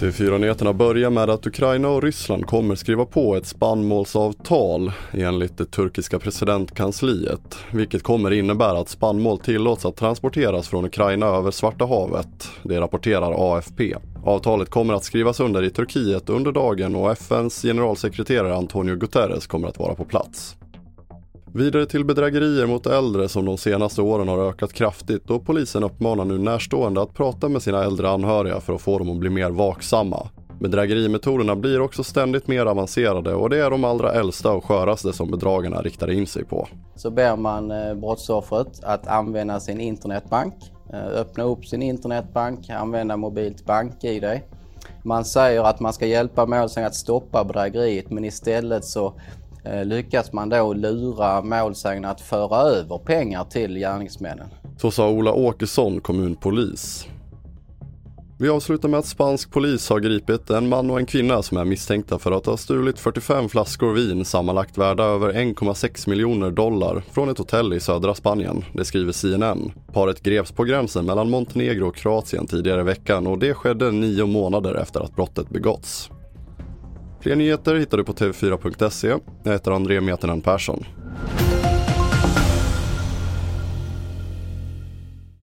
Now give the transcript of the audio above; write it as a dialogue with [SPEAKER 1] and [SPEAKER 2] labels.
[SPEAKER 1] TV4-nyheterna börjar med att Ukraina och Ryssland kommer skriva på ett spannmålsavtal enligt det turkiska presidentkansliet, vilket kommer innebära att spannmål tillåts att transporteras från Ukraina över Svarta havet. Det rapporterar AFP. Avtalet kommer att skrivas under i Turkiet under dagen och FNs generalsekreterare Antonio Guterres kommer att vara på plats. Vidare till bedrägerier mot äldre som de senaste åren har ökat kraftigt och polisen uppmanar nu närstående att prata med sina äldre anhöriga för att få dem att bli mer vaksamma. Bedrägerimetoderna blir också ständigt mer avancerade och det är de allra äldsta och sköraste som bedragarna riktar in sig på.
[SPEAKER 2] Så ber man eh, brottsoffret att använda sin internetbank, eh, öppna upp sin internetbank, använda mobilt bank-id. Man säger att man ska hjälpa målsäganden att stoppa bedrägeriet men istället så Eh, lyckas man då lura målsäganden att föra över pengar till gärningsmännen.
[SPEAKER 1] Så sa Ola Åkesson, kommunpolis. Vi avslutar med att spansk polis har gripit en man och en kvinna som är misstänkta för att ha stulit 45 flaskor vin sammanlagt värda över 1,6 miljoner dollar från ett hotell i södra Spanien. Det skriver CNN. Paret greps på gränsen mellan Montenegro och Kroatien tidigare i veckan och det skedde nio månader efter att brottet begåtts. Fler nyheter hittar du på tv4.se. Jag heter André Mietinen Persson.